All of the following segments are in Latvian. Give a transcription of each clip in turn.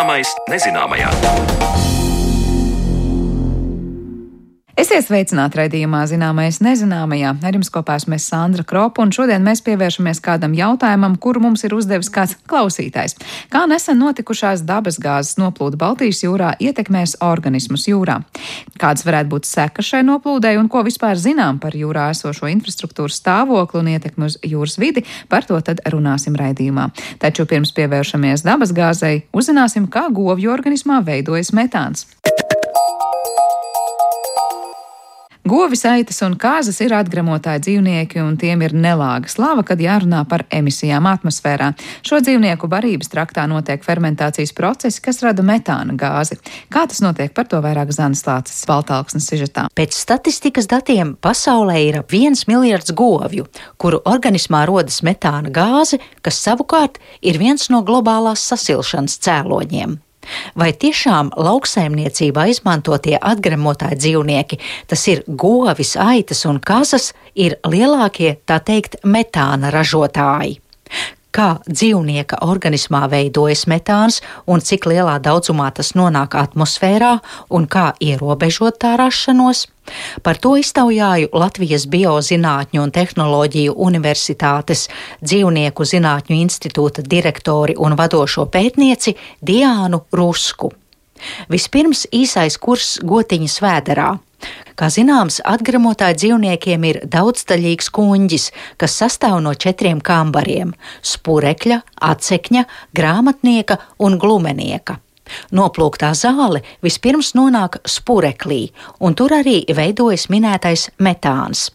Zināmais nezināmajā. Esiet sveicināti raidījumā Zināmais nezināmajā. Ar jums kopā esmu Sandra Kropa, un šodien mēs pievēršamies kādam jautājumam, kuru mums ir uzdevis kāds klausītājs. Kā nesen notikušās dabasgāzes noplūde Baltijas jūrā ietekmēs organismus jūrā? Kādas varētu būt sekas šai noplūdei un ko vispār zinām par jūrā esošo infrastruktūras stāvokli un ietekmi uz jūras vidi? Par to tad runāsim raidījumā. Taču pirms pievēršamies dabasgāzei, uzzināsim, kā govju organismā veidojas metāns. Govis, aitas un kāzas ir atgremotāji dzīvnieki, un tiem ir nelāga slava, kad jārunā par emisijām atmosfērā. Šo dzīvnieku barības traktā notiek fermentācijas procesi, kas rada metāna gāzi. Kā tas notiek, par to vairāk Zanas Lācis Baltāksnes sižetā. Pēc statistikas datiem pasaulē ir ap viens miljards govju, kuru organismā rodas metāna gāze, kas savukārt ir viens no globālās sasilšanas cēloņiem. Vai tiešām lauksaimniecībā izmantotie atgremotāji dzīvnieki, tas ir govis, aitas un kazas, ir lielākie, tā teikt, metāna ražotāji? Kā dzīvnieka organismā veidojas metāns un cik lielā daudzumā tas nonāk atmosfērā un kā ierobežot tā rašanos. Par to iztaujāju Latvijas Biozinātņu un tehnoloģiju universitātes dzīvnieku zinātņu institūta direktori un vadošo pētnieci Diānu Rusku. Vispirms īsais kurs gotiņas vēderā. Kā zināms, atgremotāji dzīvniekiem ir daudzdaļīgs kuņģis, kas sastāv no četriem kambariem - spurekļa, atsekņa, grāmatnieka un glumenieka. Noplūktā zāle vispirms nonāk spureklī, un tur arī veidojas minētais metāns.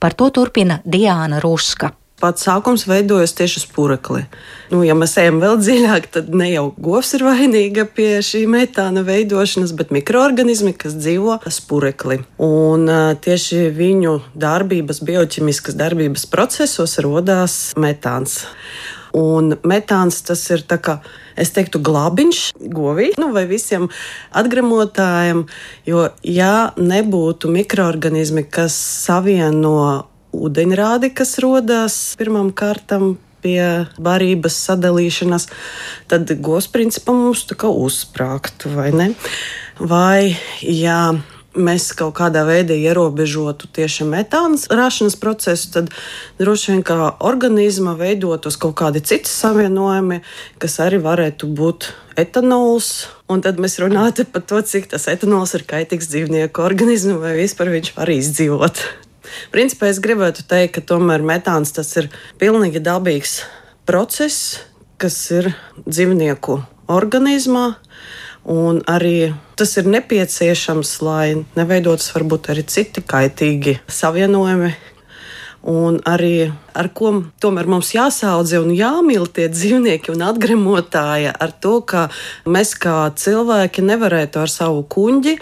Par to turpina Diāna Ruska. Pats sākums veidojas tieši uz purekli. Nu, ja mēs ejam vēl dziļāk, tad ne jau govs ir vainīga pie šī metāna veidošanas, bet mikroorganismi, kas dzīvo purekli. Un tieši viņu darbības, bioķimiskas darbības procesos radās metāns. Un metāns tas ir tā kā, es teiktu, glābiņš govī nu, vai visiem atgremotājiem. Jo, ja nebūtu mikroorganismi, kas savieno ūdeņrādi, kas rodas pirmām kārtām pie barības sadalīšanas, tad govs principā mums tā kā uzsprāgtu, vai ne? Vai, ja mēs kaut kādā veidā ierobežotu tieši metāna rašanas procesu, tad droši vien kā organisma veidotos kaut kādi citi savienojumi, kas arī varētu būt etanols. Un tad mēs runātu par to, cik tas etanols ir kaitīgs dzīvnieku organismam, vai vispār viņš var izdzīvot. Principā es gribētu teikt, ka tomēr metāns tas ir pilnīgi dabīgs process, kas ir dzīvnieku organismā. Un arī tas ir nepieciešams, lai neveidotos varbūt arī citi kaitīgi savienojumi, un arī ar ko tomēr mums jāsaudzē un jāmīl tie dzīvnieki un atgremotāji, ar to, ka mēs kā cilvēki nevarētu ar savu kuģi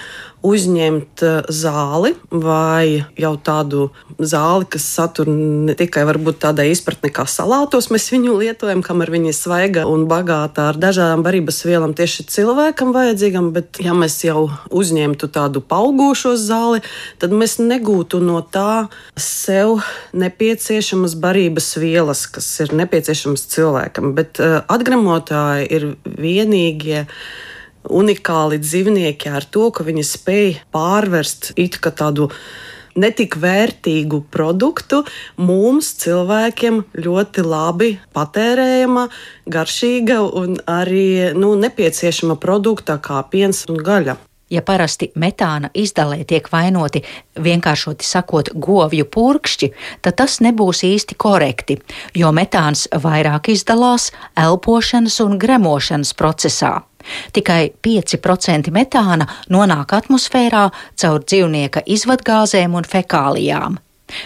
uzņemt eh, zāli vai jau tādu zāli, kas satur ne tikai tādā izpratnē, kā salātos mēs viņu lietojam, kamēr viņa ir svaiga un bagāta ar dažādām barības vielām tieši cilvēkam vajadzīgam, bet ja mēs jau uzņemtu tādu paaugošo zāli, tad mēs negūtu no tā sev nepieciešamas barības vielas, kas ir nepieciešamas cilvēkam. Bet uh, atgremotāji ir vienīgie unikāli dzīvnieki ar to, ka viņi spēj pārvērst it kā tādu netik vērtīgu produktu mums, cilvēkiem, ļoti labi patērējama, garšīga un arī nu, nepieciešama produkta kā piens un gaļa. Ja parasti metāna izdalē tiek vainoti vienkāršoti sakot govju purkšķi, tad tas nebūs īsti korekti, jo metāns vairāk izdalās elpošanas un gremošanas procesā. Tikai 5% metāna nonāk atmosfērā caur dzīvnieka izvadgāzēm un fekālijām.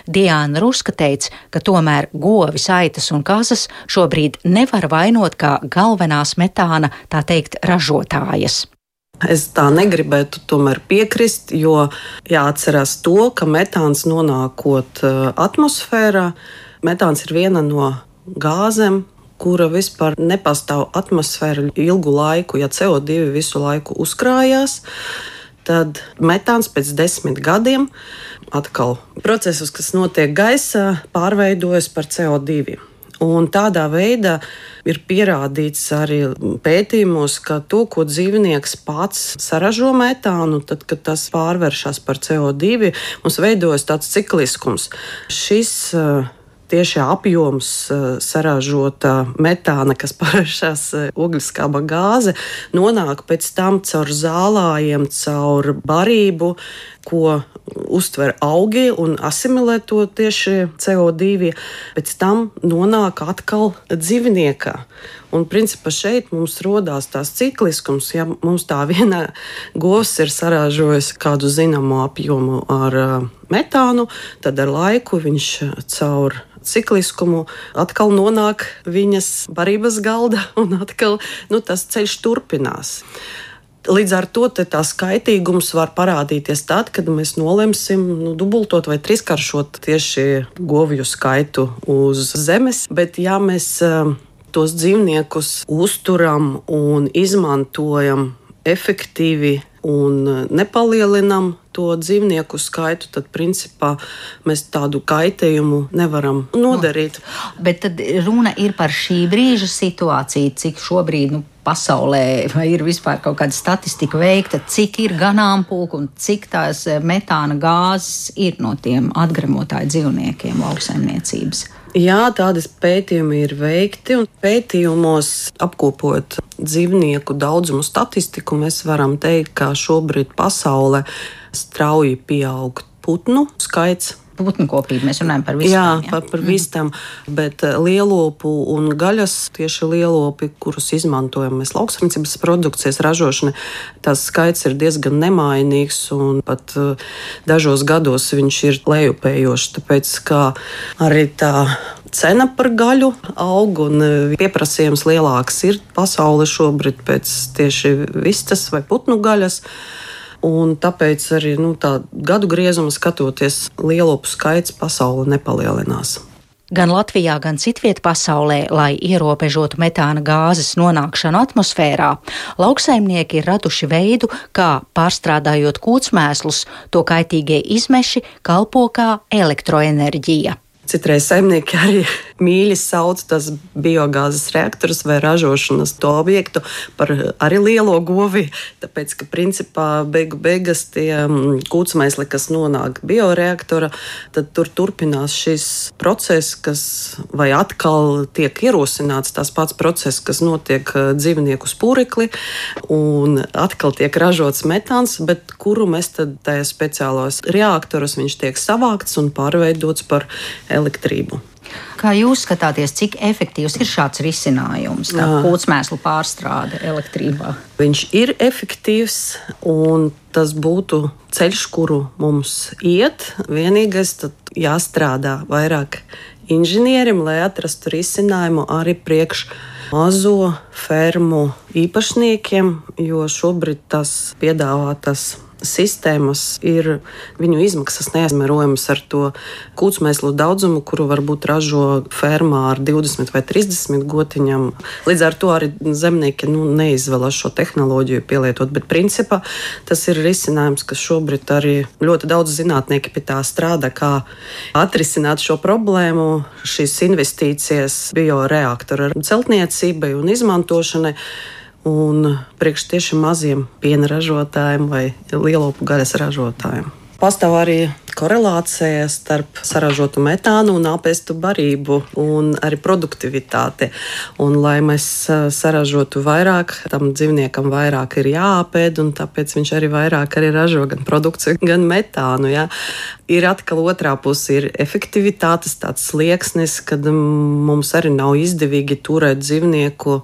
Diana Ruska teica, ka tomēr govis, aitas un kazas šobrīd nevar vainot kā galvenās metāna, tā teikt, ražotājas. Es tā negribētu tomēr piekrist, jo jāatcerās to, ka metāns nonākot uh, atmosfērā, metāns ir viena no gāzēm, kura vispār nepastāv atmosfērā ilgu laiku, ja CO2 visu laiku uzkrājās. Tad metāns pēc desmit gadiem atkal procesus, kas notiek gaisā, pārveidojas par CO2. Un tādā veidā ir pierādīts arī pētījumos, ka to, ko dzīvnieks pats saražo metānu, tad, kad tas pārvēršas par CO2, mums veidojas tāds cikliskums. Šis uh, tieši apjoms eh, saražota metāna, kas parādās eh, ogliskāba gāze, nonāk pēc tam caur zālājiem, caur barību, ko uztver augi un asimilē to tieši CO2, pēc tam nonāk atkal dzīvniekā. Un, principā, šeit mums radās tās cikliskums. Ja mums tā viena govs ir saražojusi kādu zināmu apjomu ar uh, metānu, tad ar laiku viņš caur cikliskumu, atkal nonāk viņas barības galda, un atkal nu, tas ceļš turpinās. Līdz ar to tā skaitīgums var parādīties tad, kad mēs nolemsim nu, dubultot vai trīskāršot tieši govju skaitu uz zemes. Bet, ja mēs uh, tos dzīvniekus uzturam un izmantojam efektīvi un nepalielinam to dzīvnieku skaitu, tad principā mēs tādu kaitējumu nevaram nodarīt. No. Bet tad runa ir par šī brīža situāciju, cik šobrīd nu, pasaulē ir vispār kaut kāda statistika veikta, cik ir ganāmpulku un cik tās metāna gāzes ir no tiem atgremotāju dzīvniekiem lauksaimniecības. Jā, tādas pētījumi ir veikti, un pētījumos apkopot dzīvnieku daudzumu statistiku, mēs varam teikt, ka šobrīd pasaulē strauji pieaug putnu skaits putnu kopību. Mēs runājam par visām. Jā, jā? par, par vistām, mm. bet eh, lielopu un gaļas, tieši lielopi, kurus izmantojam mēs lauksaimniecības produkcijas ražošanai, tas skaits ir diezgan nemainīgs un pat uh, dažos gados viņš ir lejupējošs, tāpēc kā arī tā cena par gaļu aug un eh, pieprasījums lielāks ir pasaule šobrīd pēc tieši vistas vai putnu gaļas. Un tāpēc arī nu, gadu griezumā skatoties, lielopu skaits pasaulē nepalielinās. Gan Latvijā, gan citvietā pasaulē, lai ierobežotu metāna gāzes nonākšanu atmosfērā, lauksaimnieki ir raduši veidu, kā pārstrādājot kūtsmēslus, to kaitīgie izmeši kalpo kā elektroenerģija. Citreiz saimnieki arī mīļi sauc tos biogāzes reaktorus vai ražošanas to objektu par arī lielo govi. Tāpēc, ka principā beigu beigas tie mm, kūtsmēsli, kas nonāk bioreaktora, tad tur turpinās šis process, kas vai atkal tiek ierosināts tas pats process, kas notiek eh, dzīvnieku spūrekli, un atkal tiek ražots metāns, bet kuru mēs tad tajā speciālos reaktoros viņš tiek savākts un pārveidots par elektrību elektrību. Kā jūs skatāties, cik efektīvs ir šāds risinājums, kā kūtsmēslu pārstrāde elektrībā? Viņš ir efektīvs, un tas būtu ceļš, kuru mums iet. Vienīgais, tad jāstrādā vairāk inženierim, lai atrastu risinājumu arī priekš mazo fermu īpašniekiem, jo šobrīd tas piedāvātas sistēmas ir viņu izmaksas neizmērojamas ar to kūtsmēslu daudzumu, kuru varbūt ražo fermā ar 20 vai 30 gotiņām. Līdz ar to arī zemnieki nu, neizvēlas šo tehnoloģiju pielietot. Bet principā tas ir risinājums, kas šobrīd arī ļoti daudz zinātnieki pie tā strādā, kā atrisināt šo problēmu, šīs investīcijas bioreaktoru celtniecībai un izmantošanai un priekš tieši maziem piena ražotājiem vai lielopu gaļas ražotājiem. Pastāv arī korelācija starp saražotu metānu un apēstu barību un arī produktivitāti. Un, lai mēs saražotu vairāk, tam dzīvniekam vairāk ir jāapēd, un tāpēc viņš arī vairāk arī ražo gan produkciju, gan metānu. Ja. Ir atkal otrā puse, ir efektivitātes tāds slieksnis, kad mums arī nav izdevīgi turēt dzīvnieku,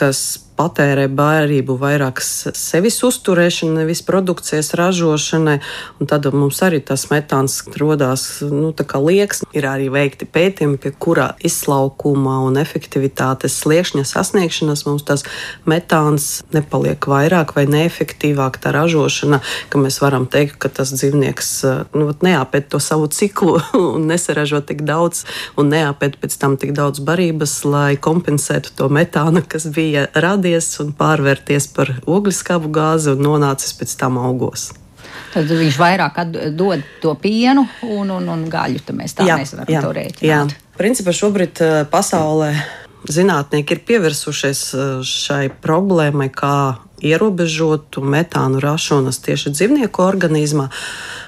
kas patērē bērību vairāk sevis uzturēšanai, nevis produkcijas ražošanai. Tad mums arī tas metāns radās nu, liekas. Ir arī veikti pētījumi, pie kura izslaukuma un efektivitātes sliekšņa sasniegšanas mums tas metāns nepaliek vairāk vai neefektīvāk tā ražošana, ka mēs varam teikt, ka tas dzīvnieks nu, neapēd to savu ciklu un nesaražo tik daudz un neapēd pēc tam tik daudz barības, lai kompensētu to metānu, kas bija radīts radies un pārvērties par ogliskābu gāzi un nonācis pēc tam augos. Tad viņš vairāk dod to pienu un, un, un gaļu. Tad mēs tā jā, nevaram jā, to rēķināt. Jā. Principā šobrīd pasaulē zinātnieki ir pievērsušies šai problēmai, kā ierobežotu metānu rašanas tieši dzīvnieku organismā.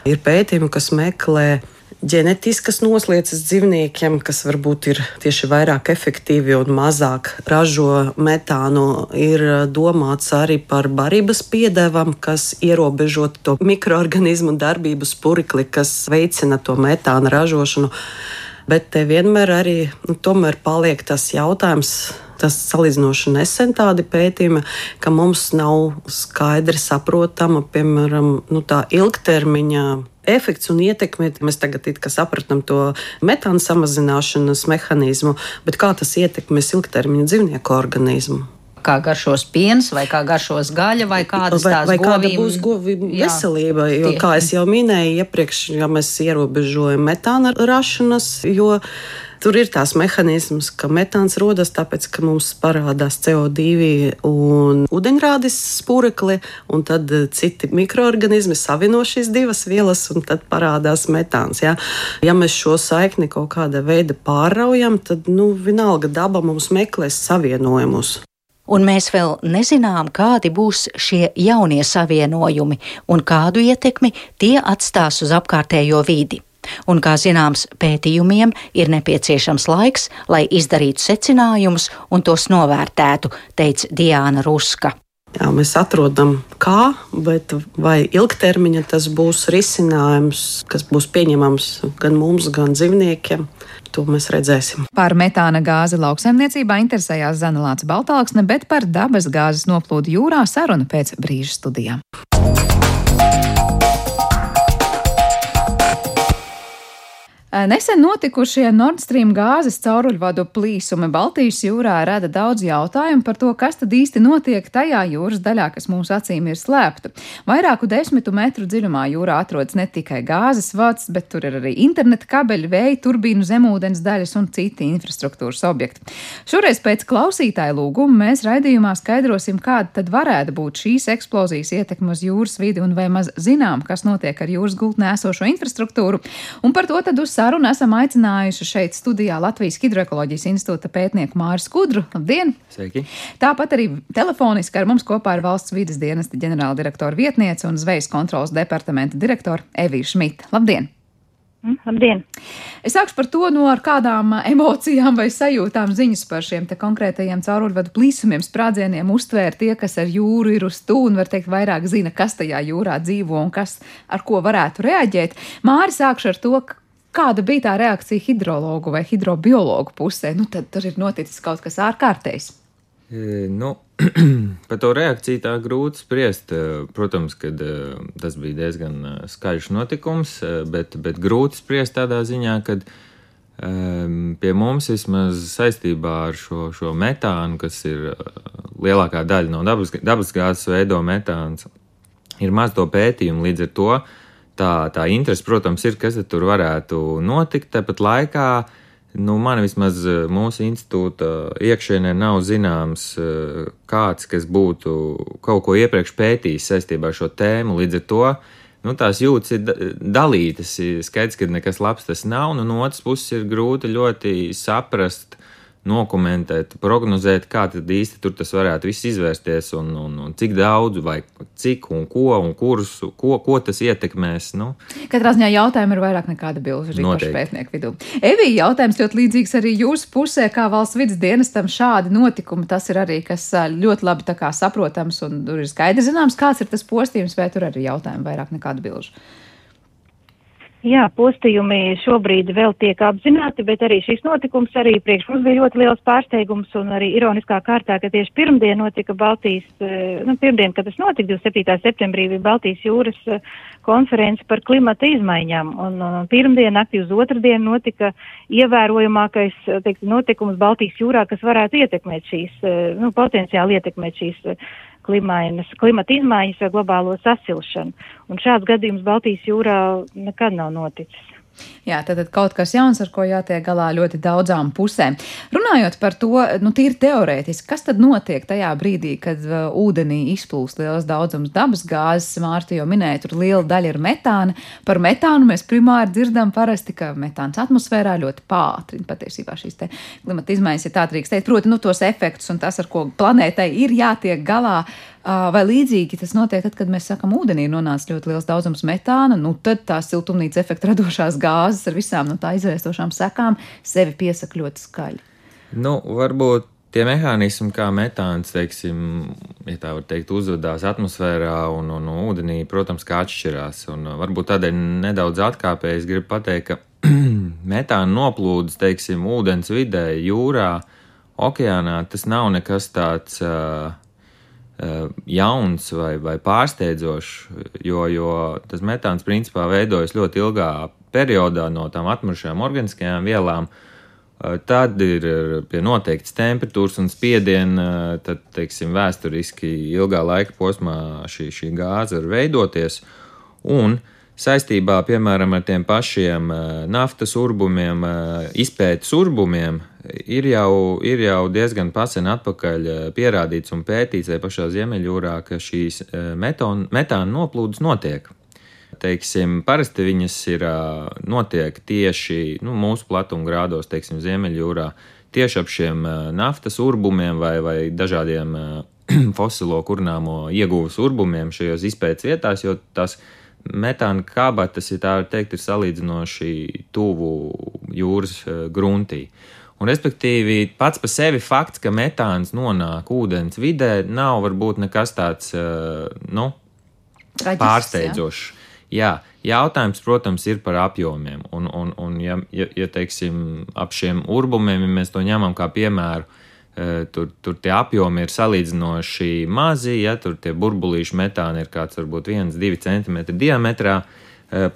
Ir pētījumi, kas meklē ģenetiskas noslēdzes dzīvniekiem, kas varbūt ir tieši vairāk efektīvi un mazāk ražo metānu, ir domāts arī par barības piedevam, kas ierobežot to mikroorganismu darbību spurikli, kas veicina to metāna ražošanu. Bet te vienmēr arī nu, paliek tas jautājums, tas salīdzinoši nesen tādi pētījumi, ka mums nav skaidri saprotama, piemēram, nu, tā ilgtermiņa efekts un ietekme. Mēs tagad saprotam to metāna samazināšanas mehānismu, bet kā tas ietekmēs ilgtermiņa dzīvnieku organismu? Kā garšos piens, vai kā garšos gaļa, vai kādas vai, vai kāda govīm, būs govīm veselība. Jo, tieši. kā jau minēju iepriekš, ja mēs ierobežojam metāna rašanas, jo Tur ir tās mehānisms, ka metāns rodas tāpēc, ka mums parādās CO2 un ūdeņrādis spūrekli, un tad eh, citi mikroorganismi savino šīs divas vielas, un tad parādās metāns. Ja, ja mēs šo saikni kaut kādā veidā pāraujam, tad nu, vienalga daba mums meklēs savienojumus. Un mēs vēl nezinām, kādi būs šie jaunie savienojumi un kādu ietekmi tie atstās uz apkārtējo vidi. Un, kā zināms, pētījumiem ir nepieciešams laiks, lai izdarītu secinājumus un tos novērtētu, teica Diana Ruska. Jā, mēs atrodam, kā, bet vai ilgtermiņā tas būs risinājums, kas būs pieņemams gan mums, gan dzīvniekiem. To mēs redzēsim. Par metāna gāzi lauksaimniecībā interesējās Zanelāts Baltāksne, bet par dabas gāzes noplūdu jūrā saruna pēc brīža studijām. Nesen notikušie Nord Stream gāzes cauruļvadu plīsumi Baltijas jūrā rada daudz jautājumu par to, kas tad īsti notiek tajā jūras daļā, kas mūsu acīm ir slēpta. Vairāku desmitu metru dziļumā jūrā atrodas ne tikai gāzes vads, bet tur ir arī interneta kabeļi, vēja turbīnu, zemūdens daļas un citi infrastruktūras objekti. Šoreiz pēc klausītāju lūguma mēs raidījumā skaidrosim, kāda tad varētu būt šīs eksplozijas ietekme uz jūras vidi un vai maz zinām, kas notiek ar jūras gultnē esošo infrastruktūru. Un par to tad uz sarunu esam aicinājuši šeit studijā Latvijas Hidroekoloģijas institūta pētnieku Māris Kudru. Labdien! Sveiki! Tāpat arī telefoniski ar mums kopā ir valsts vidas dienesta ģenerāldirektora vietniece un zvejas kontrolas departamenta direktora Evija Šmita. Labdien! Mm, labdien! Es sākšu par to, no kādām emocijām vai sajūtām ziņas par šiem konkrētajiem cauruļvadu plīsumiem, sprādzieniem uztvēra tie, kas ar jūru ir uz tūnu, var teikt, vairāk zina, kas tajā jūrā dzīvo un kas ar ko varētu reaģēt. Māri sākšu ar to, Kāda bija tā reakcija hidrologu vai hidrobiologu pusē? Nu, tad tur ir noticis kaut kas ārkārtējs. E, nu, par to reakciju tā grūti spriest. E, protams, ka e, tas bija diezgan e, skaļš notikums, bet, bet grūti spriest tādā ziņā, ka pie mums vismaz saistībā ar šo, šo metānu, kas ir lielākā daļa no dabas, dabasgāzes veido metāns, ir maz to pētījumu līdz ar to tā, tā interese, protams, ir, kas tur varētu notikt. Tāpat laikā, nu, man vismaz eh, mūsu institūta iekšienē nav zināms eh, kāds, kas būtu kaut ko iepriekš pētījis saistībā ar šo tēmu. Līdz ar to nu, tās jūtas ir dalītas. Skaidrs, ka nekas labs tas nav, un no otras puses ir grūti ļoti saprast dokumentēt, prognozēt, kā tad īsti tur tas varētu viss izvērsties, un, un, un cik daudz, vai cik un ko, un kurus, ko, ko tas ietekmēs. Nu. Katrā ziņā jautājumi ir vairāk nekā bilžu arī pētnieku vidū. Evī, jautājums ļoti līdzīgs arī jūsu pusē, kā valsts vidas dienestam šādi notikumi. Tas ir arī kas ļoti labi saprotams, un tur ir skaidrs zināms, kāds ir tas postījums, vai tur arī jautājumi vairāk nekā bilžu. Jā, postījumi šobrīd vēl tiek apzināti, bet arī šis notikums arī priekš mums bija ļoti liels pārsteigums un arī ironiskā kārtā, ka tieši pirmdien notika Baltijas, eh, nu, pirmdien, kad tas notika, 27. septembrī bija Baltijas jūras eh, konference par klimata izmaiņām, un, un pirmdien naktī uz otrdienu notika ievērojamākais, teiksim, notikums Baltijas jūrā, kas varētu ietekmēt šīs, eh, nu, potenciāli ietekmēt šīs klimata izmaiņas vai globālo sasilšanu. Un šāds gadījums Baltijas jūrā nekad nav noticis. Jā, tad kaut kas jauns, ar ko jātiek galā ļoti daudzām pusēm. Runājot par to, nu, tīri teorētiski, kas tad notiek tajā brīdī, kad uh, ūdenī izplūst liels daudzums dabas gāzes? Mārta jau minēja, tur liela daļa ir metāna. Par metānu mēs primāri dzirdam parasti, ka metāns atmosfērā ļoti pātrina patiesībā šīs klimata izmaiņas, ja tā drīkst teikt, proti, nu, tos efektus un tas, ar ko planētai ir jātiek galā. Vai līdzīgi tas notiek tad, kad mēs sakam, ūdenī ir nonācis ļoti liels daudzums metāna, nu tad tās siltumnīca efekta radošās gāzes ar visām no tā izraistošām sekām sevi piesaka ļoti skaļi. Nu, varbūt tie mehānismi, kā metāns, teiksim, ja tā var teikt, uzvedās atmosfērā un, un, un ūdenī, protams, kā atšķirās. Un varbūt tādēļ nedaudz atkāpējies gribu pateikt, ka metāna noplūdes, teiksim, ūdens vidē, jūrā, okeānā, tas nav nekas tāds. Uh, jauns vai, vai pārsteidzošs, jo, jo tas metāns principā veidojas ļoti ilgā periodā no tām atmušajām organiskajām vielām. Eh, tad ir pie noteiktas temperatūras un spiediena, eh, tad, teiksim, vēsturiski ilgā laika posmā šī, šī gāze var veidoties. Un saistībā, piemēram, ar tiem pašiem naftas urbumiem, izpētes urbumiem, ir jau, ir jau diezgan pasen atpakaļ eh, pierādīts un pētīts arī pašā Ziemeļjūrā, ka šīs eh, meton, metāna noplūdes notiek. Teiksim, parasti viņas ir eh, notiek tieši nu, mūsu platuma grādos, teiksim, Ziemeļjūrā, tieši ap šiem naftas urbumiem vai, vai dažādiem fosilo kurnāmo ieguves urbumiem šajos izpētes vietās, jo tas metāna kabatas, ja tā var teikt, ir salīdzinoši tuvu jūras gruntī. Un, respektīvi, pats par sevi fakts, ka metāns nonāk ūdens vidē, nav varbūt nekas tāds uh, nu, Traģisks, pārsteidzošs. Jā. jā, jautājums, protams, ir par apjomiem. Un, un, un ja, ja, ja teiksim, ap šiem urbumiem, ja mēs to ņemam kā piemēru, tur, tur tie apjomi ir salīdzinoši mazi, ja tur tie burbulīši metāni ir kāds varbūt 1-2 cm diametrā, uh,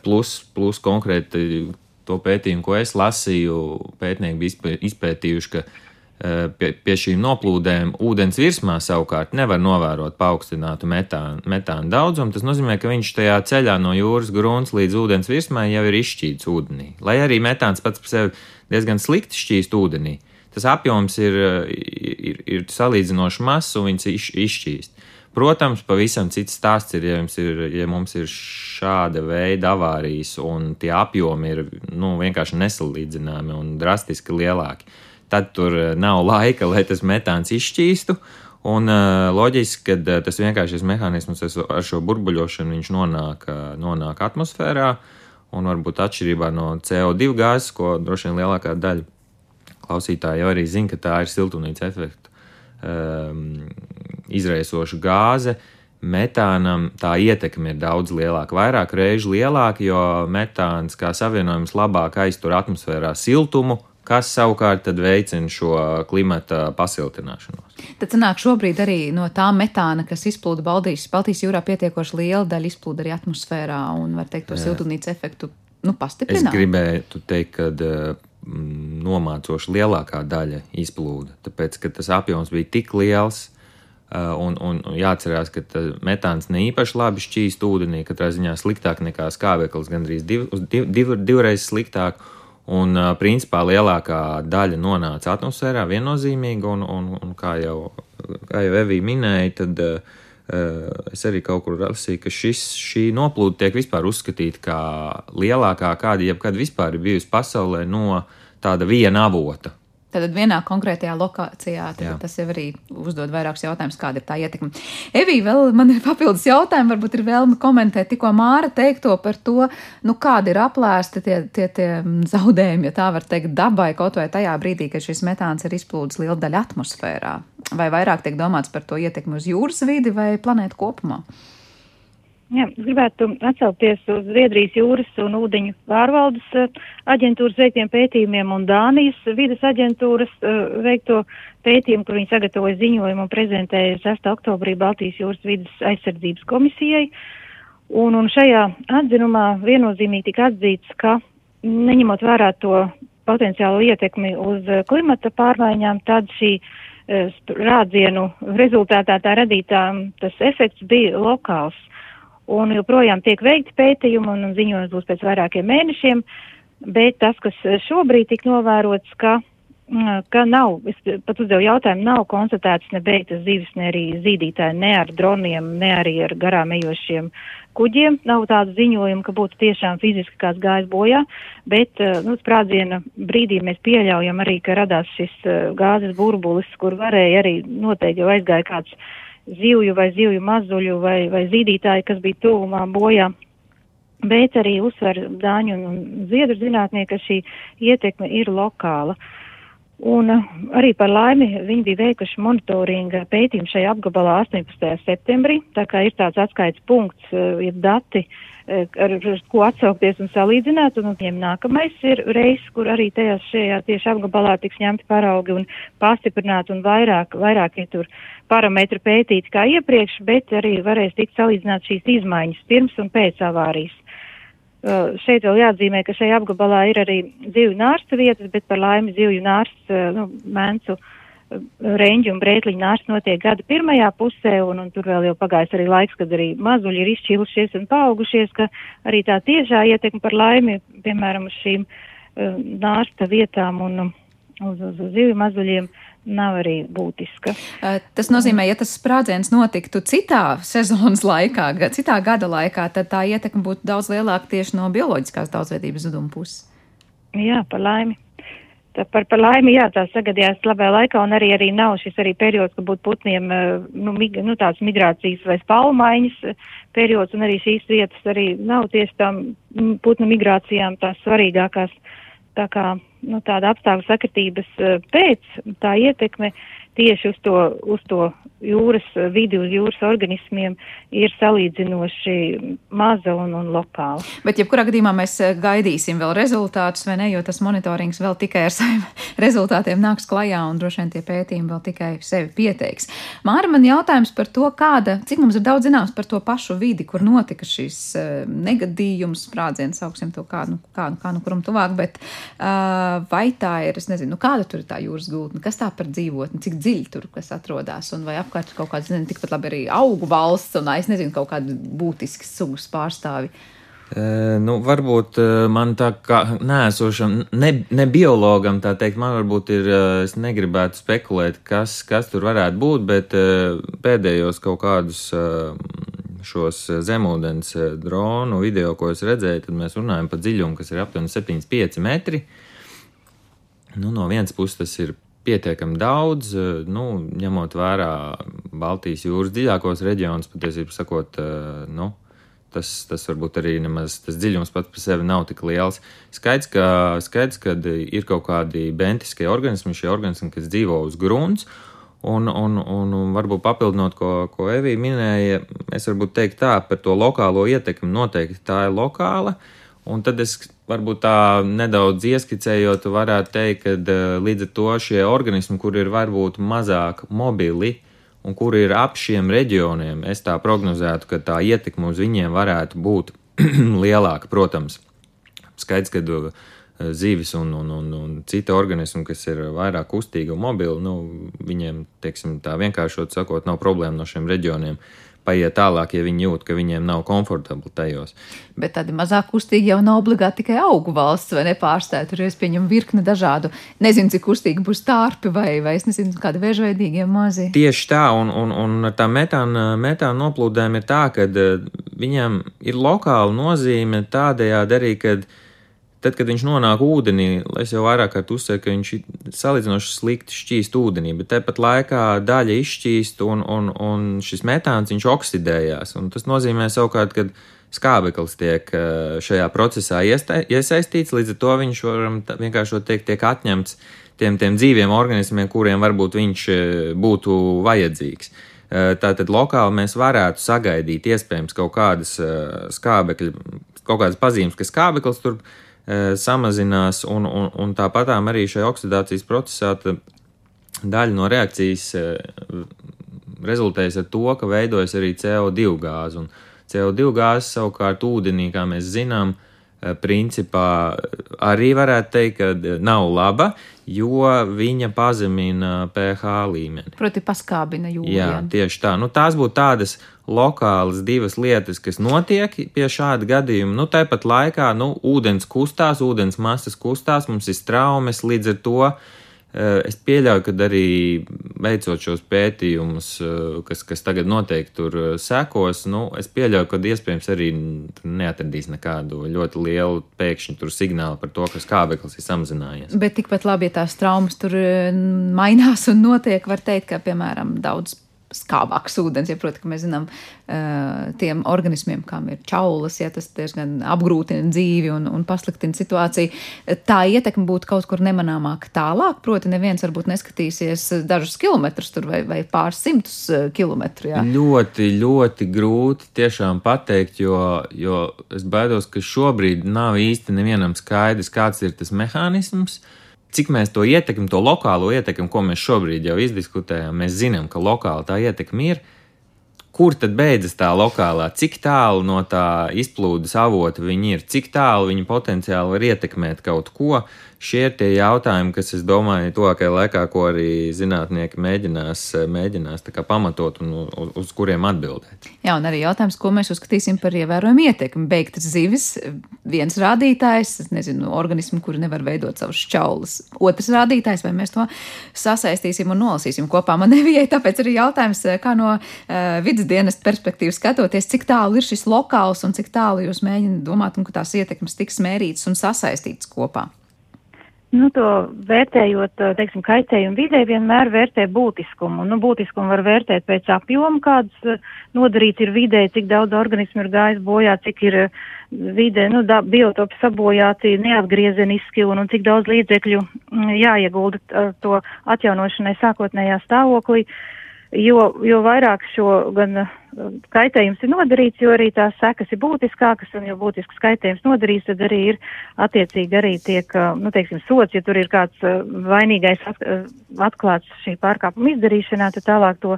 plus, plus konkrēti to pētījumu, ko es lasīju, pētnieki bija izpētījuši, ka e, pie, pie šīm noplūdēm ūdens virsmā savukārt nevar novērot paaugstinātu metānu, metānu daudzumu. Tas nozīmē, ka viņš tajā ceļā no jūras grunts līdz ūdens virsmai jau ir izšķīts ūdenī. Lai arī metāns pats par sevi diezgan slikti šķīst ūdenī, tas apjoms ir, ir, ir salīdzinoši mazs un viņš iš, izšķīst. Protams, pavisam cits stāsts ir, ja, ir, ja mums ir šāda veida avārijas un tie apjomi ir nu, vienkārši nesalīdzināmi un drastiski lielāki. Tad tur eh, nav laika, lai tas metāns izšķīstu. Un uh, loģiski, ka tas vienkāršais mehānisms ar šo burbuļošanu nonāk, nonāk atmosfērā. Un varbūt atšķirībā no CO2 gāzes, ko droši vien lielākā daļa klausītāji jau arī zina, ka tā ir siltumnīca efekta um, izraisoša gāze. Metānam tā ietekme ir daudz lielāka, vairāk reižu lielāka, jo metāns kā savienojums labāk aiztur atmosfērā siltumu, kas savukārt veicina šo klimata pasiltināšanos. Tad sanāk šobrīd arī no tā metāna, kas izplūda Baltijas, Baltijas jūrā, pietiekoši liela daļa izplūda arī atmosfērā un, var teikt, to siltumnīca efektu nu. Es gribēju teikt, ka mm, nomācoši lielākā daļa izplūda, tāpēc, ka tas apjoms bija tik liels, Uh, un, un jāatcerās, ka metāns ne īpaši labi šķīst ūdenī, katrā ziņā sliktāk nekā skābeklis, gandrīz div, div, div, divreiz sliktāk. Un, uh, principā, lielākā daļa nonāca atmosfērā viennozīmīgi, un, un, un kā jau, kā jau Evija minēja, tad uh, es arī kaut kur lasīju, ka šis, šī noplūde tiek vispār uzskatīta kā lielākā, kāda jebkad vispār ir bijusi pasaulē no tāda viena avota. Tad vienā konkrētajā lokācijā tas jau arī uzdod vairākus jautājumus, kāda ir tā ietekme. Evī, vēl man ir papildus jautājumi, varbūt ir vēlme komentēt tikko Māra teikto par to, nu, kādi ir aplēsti tie, tie, tie zaudējumi, ja tā var teikt, dabai kaut vai tajā brīdī, kad šis metāns ir izplūdis liela daļa atmosfērā. Vai vairāk tiek domāts par to ietekmi uz jūras vidi vai planētu kopumā? Jā, gribētu atsaukties uz Zviedrijas jūras un ūdeņu pārvaldes uh, aģentūras veiktiem pētījumiem un Dānijas vidas aģentūras uh, veikto pētījumu, kur viņi sagatavoja ziņojumu un prezentēja 6. oktobrī Baltijas jūras vidas aizsardzības komisijai. Un, un šajā atzinumā viennozīmīgi tika atzīts, ka neņemot vērā to potenciālo ietekmi uz uh, klimata pārmaiņām, tad šī rādzienu rezultātā tā radītā tas efekts bija lokāls un joprojām tiek veikti pētījumi, un ziņojums būs pēc vairākiem mēnešiem. bet tas, kas šobrīd tik novērots, ka Mm, ka nav, es pat uzdevu jautājumu, nav konstatēts ne beigtas zivis, ne arī zīdītāji, ne ar droniem, ne arī ar garām ejošiem kuģiem. Nav tādu ziņojumu, ka būtu tiešām fiziski kāds gājis bojā, bet, eh, nu, sprādziena brīdī mēs pieļaujam arī, ka radās šis eh, gāzes burbulis, kur varēja arī noteikti jau aizgāja kāds zivju vai zivju mazuļu vai, vai zīdītāji, kas bija tuvumā bojā. Bet arī uzsver Dāņu un Ziedru zinātnieki, ka šī ietekme ir lokāla. Uh, Un uh, arī par laimi viņi bija veikuši monitoringa pētījumu šajā apgabalā 18. septembrī, tā kā ir tāds atskaits punkts, uh, ir dati, ar, ar ko atsaukties un salīdzināt, un viņiem nākamais ir reizes, kur arī tajā šajā tieši apgabalā tiks ņemti paraugi un pastiprināt un vairāk, vairāk ir tur parametri pētīti kā iepriekš, bet arī varēs tikt salīdzināt šīs izmaiņas pirms un pēc avārijas. Uh, šeit vēl jāatzīmē, ka šajā apgabalā ir arī zivju nārsta vietas, bet par laimi zivju nārsts, uh, nu, mēncu uh, reņģi un brētliņu nārsts notiek gada pirmajā pusē, un, un tur vēl jau pagājis arī laiks, kad arī mazuļi ir izšķilušies un paaugušies, ka arī tā tiešā ietekme par laimi, piemēram, uz šīm nārsta vietām un uz, uz, uz zivju mazuļiem nav arī būtiska. Tas nozīmē, ja tas sprādziens notiktu citā sezonas laikā, citā gada laikā, tad tā ietekme būtu daudz lielāka tieši no bioloģiskās daudzveidības zuduma puses. Jā, par laimi. Tā par, par laimi, jā, tā sagadījās labā laikā, un arī, arī nav šis arī periods, ka būtu putniem, nu, mig, nu tāds migrācijas vai spalmaiņas periods, un arī šīs vietas arī nav tieši tām putnu migrācijām tās svarīgākās. Tā kā nu, tāda apstākļu sakritības eh, pēc tā ietekme tieši uz to, uz to jūras vidi, uz jūras organismiem ir salīdzinoši maza un, un lokāla. Bet, jebkurā gadījumā mēs eh, gaidīsim vēl rezultātus, vai ne, jo tas monitorings vēl tikai ar saviem rezultātiem nāks klajā, un droši vien tie pētījumi vēl tikai sevi pieteiks. Māra, man jautājums par to, kāda, cik mums ir daudz zināms par to pašu vidi, kur notika šis negadījums, sprādziens, sauksim to kā, nu, kā, kā nu kuram tuvāk, bet uh, vai tā ir, es nezinu, nu, kāda tur ir tā jūras gultne, kas tā par dzīvotni, cik dziļi tur kas atrodas, un vai apkārt kaut kāds, nezinu, tikpat labi arī augu valsts, un es nezinu, kaut kādi būtiski sugas pārstāvi. Uh, nu, varbūt uh, man tā kā nēsošam, ne, ne biologam tā teikt, man varbūt ir, uh, es negribētu spekulēt, kas, kas tur varētu būt, bet pēdējos kaut kādus šos zemūdens dronu video, ko es redzēju, tad mēs runājam par dziļumu, kas ir aptuveni 7,5 metri. Nu, no vienas puses tas ir pietiekami daudz, eh, nu, ņemot vērā Baltijas jūras dziļākos reģionus, patiesībā sakot, eh, nu, tas, tas varbūt arī nemaz tas dziļums pats par sevi nav tik liels. Skaidrs, ka, skaidrs, ka ir kaut kādi bentiskie organismi, šie organismi, kas dzīvo uz grunts. Un, un, un, un varbūt papildinot, ko, ko Evija minēja, es varu teikt tā par to lokālo ietekmi. Noteikti tā ir lokāla. Un tad es varbūt tā nedaudz ieskicējot, varētu teikt, ka eh, līdz ar to šie organismi, kur ir varbūt mazāk mobili un kuri ir ap šiem reģioniem, es tā prognozētu, ka tā ietekme uz viņiem varētu būt lielāka. Protams, skaidrs, ka eh, zivis un, un, un, un citi organismi, kas ir vairāk kustīgi un mobili, nu, viņiem, teiksim, tā vienkāršot sakot, nav problēma no šiem reģioniem paiet tālāk, ja viņi jūt, ka viņiem nav komfortabli tajos. Bet tādi mazāk kustīgi jau nav obligāti tikai augu valsts vai nepārstāja. Tur es pieņemu virkni dažādu, nezinu, cik kustīgi būs tārpi vai, vai es nezinu, kādi vēžveidīgie mazi. Tieši tā, un, un, un tā metāna, metāna noplūdēm ir tā, ka eh, viņam ir lokāla nozīme tādējādi arī, kad Tad, kad viņš nonāk ūdenī, es jau vairāk kārt uzsveru, ka viņš salīdzinoši slikti šķīst ūdenī, bet tāpat laikā daļa izšķīst un, un, un šis metāns viņš oksidējās. Un tas nozīmē savukārt, ka skābeklis tiek eh, šajā procesā iesaistīts, līdz ar to viņš varam vienkārši teikt, tiek atņemts tiem, tiem dzīviem organismiem, kuriem varbūt viņš eh, būtu vajadzīgs. Eh, tātad lokāli mēs varētu sagaidīt iespējams kaut kādas skābekļa, kaut kādas pazīmes, ka skābeklis tur ir samazinās, un, un, un tāpatām arī šajā oksidācijas procesā daļa no reakcijas e, rezultējas ar to, ka veidojas arī CO2 gāze. Un CO2 gāze savukārt ūdenī, kā mēs zinām, principā arī varētu teikt, ka nav laba, jo viņa pazemina pH līmeni. Proti, paskābina jūru. Jā, tieši tā. Nu, tās būtu tādas lokālas divas lietas, kas notiek pie šāda gadījuma. Nu, tāpat laikā, nu, ūdens kustās, ūdens masas kustās, mums ir traumas līdz ar to Eh, es pieļauju, ka arī veicot šos pētījumus, eh, kas, kas tagad noteikti tur eh, sekos, nu, es pieļauju, ka iespējams arī neatradīs nekādu ļoti lielu pēkšņu signālu par to, ka skābeklis ir samazinājies. Bet tikpat labi, ja tās traumas tur mainās un notiek, var teikt, ka, piemēram, daudz skābāks ūdens. Ja, proti, mēs zinām, uh, tiem organismiem, kam ir čaulas, ja tas diezgan apgrūtina dzīvi un, un pasliktina situāciju, tā ietekme būtu kaut kur nemanāmāk tālāk. Proti, neviens varbūt neskatīsies dažus kilometrus tur vai, vai pāris simtus kilometru. Jā. Ļoti, ļoti grūti tiešām pateikt, jo, jo es baidos, ka šobrīd nav īsti nevienam skaidrs, kāds ir tas mehānisms. Uh, cik mēs to ietekmi, to lokālo ietekmi, ko mēs šobrīd jau izdiskutējām, mēs zinām, ka lokāli tā ietekme ir. Kur tad beidzas tā lokālā, cik tālu no tā izplūdes avota viņi ir, cik tālu viņi potenciāli var ietekmēt kaut ko, Šie ir tie jautājumi, kas, es domāju, tuvākajā laikā, ko arī zinātnieki mēģinās, mēģinās pamatot un uz, kuriem atbildēt. Jā, un arī jautājums, ko mēs uzskatīsim par ievērojumu ietekmi. Beigtas zivis, viens rādītājs, es nezinu, organismu, kuri nevar veidot savus šķaulas. Otrs rādītājs, vai mēs to sasaistīsim un nolasīsim kopā. Man nevijai, tāpēc arī jautājums, kā no uh, vidas dienas perspektīvas skatoties, cik tālu ir šis lokāls un cik tālu jūs mēģināt domāt, un ka tās ietekmes tiks mērītas un sasaistītas kopā. Nu, to vērtējot, teiksim, kaitējumu vidē, vienmēr vērtē būtiskumu. Nu, būtiskumu var vērtēt pēc apjoma, kāds nodarīts ir vidē, cik daudz organismu ir gājis bojā, cik ir vidē, nu, da, biotopi sabojāti neatgriezeniski un, un cik daudz līdzekļu jāiegulda to atjaunošanai sākotnējā stāvoklī. Jo, jo vairāk šo gan kaitējums ir nodarīts, jo arī tās sekas ir būtiskākas, un jo būtisks kaitējums nodarīts, tad arī ir attiecīgi arī tiek, nu, teiksim, sots, ja tur ir kāds vainīgais atklāts šī pārkāpuma izdarīšanā, tad tālāk to,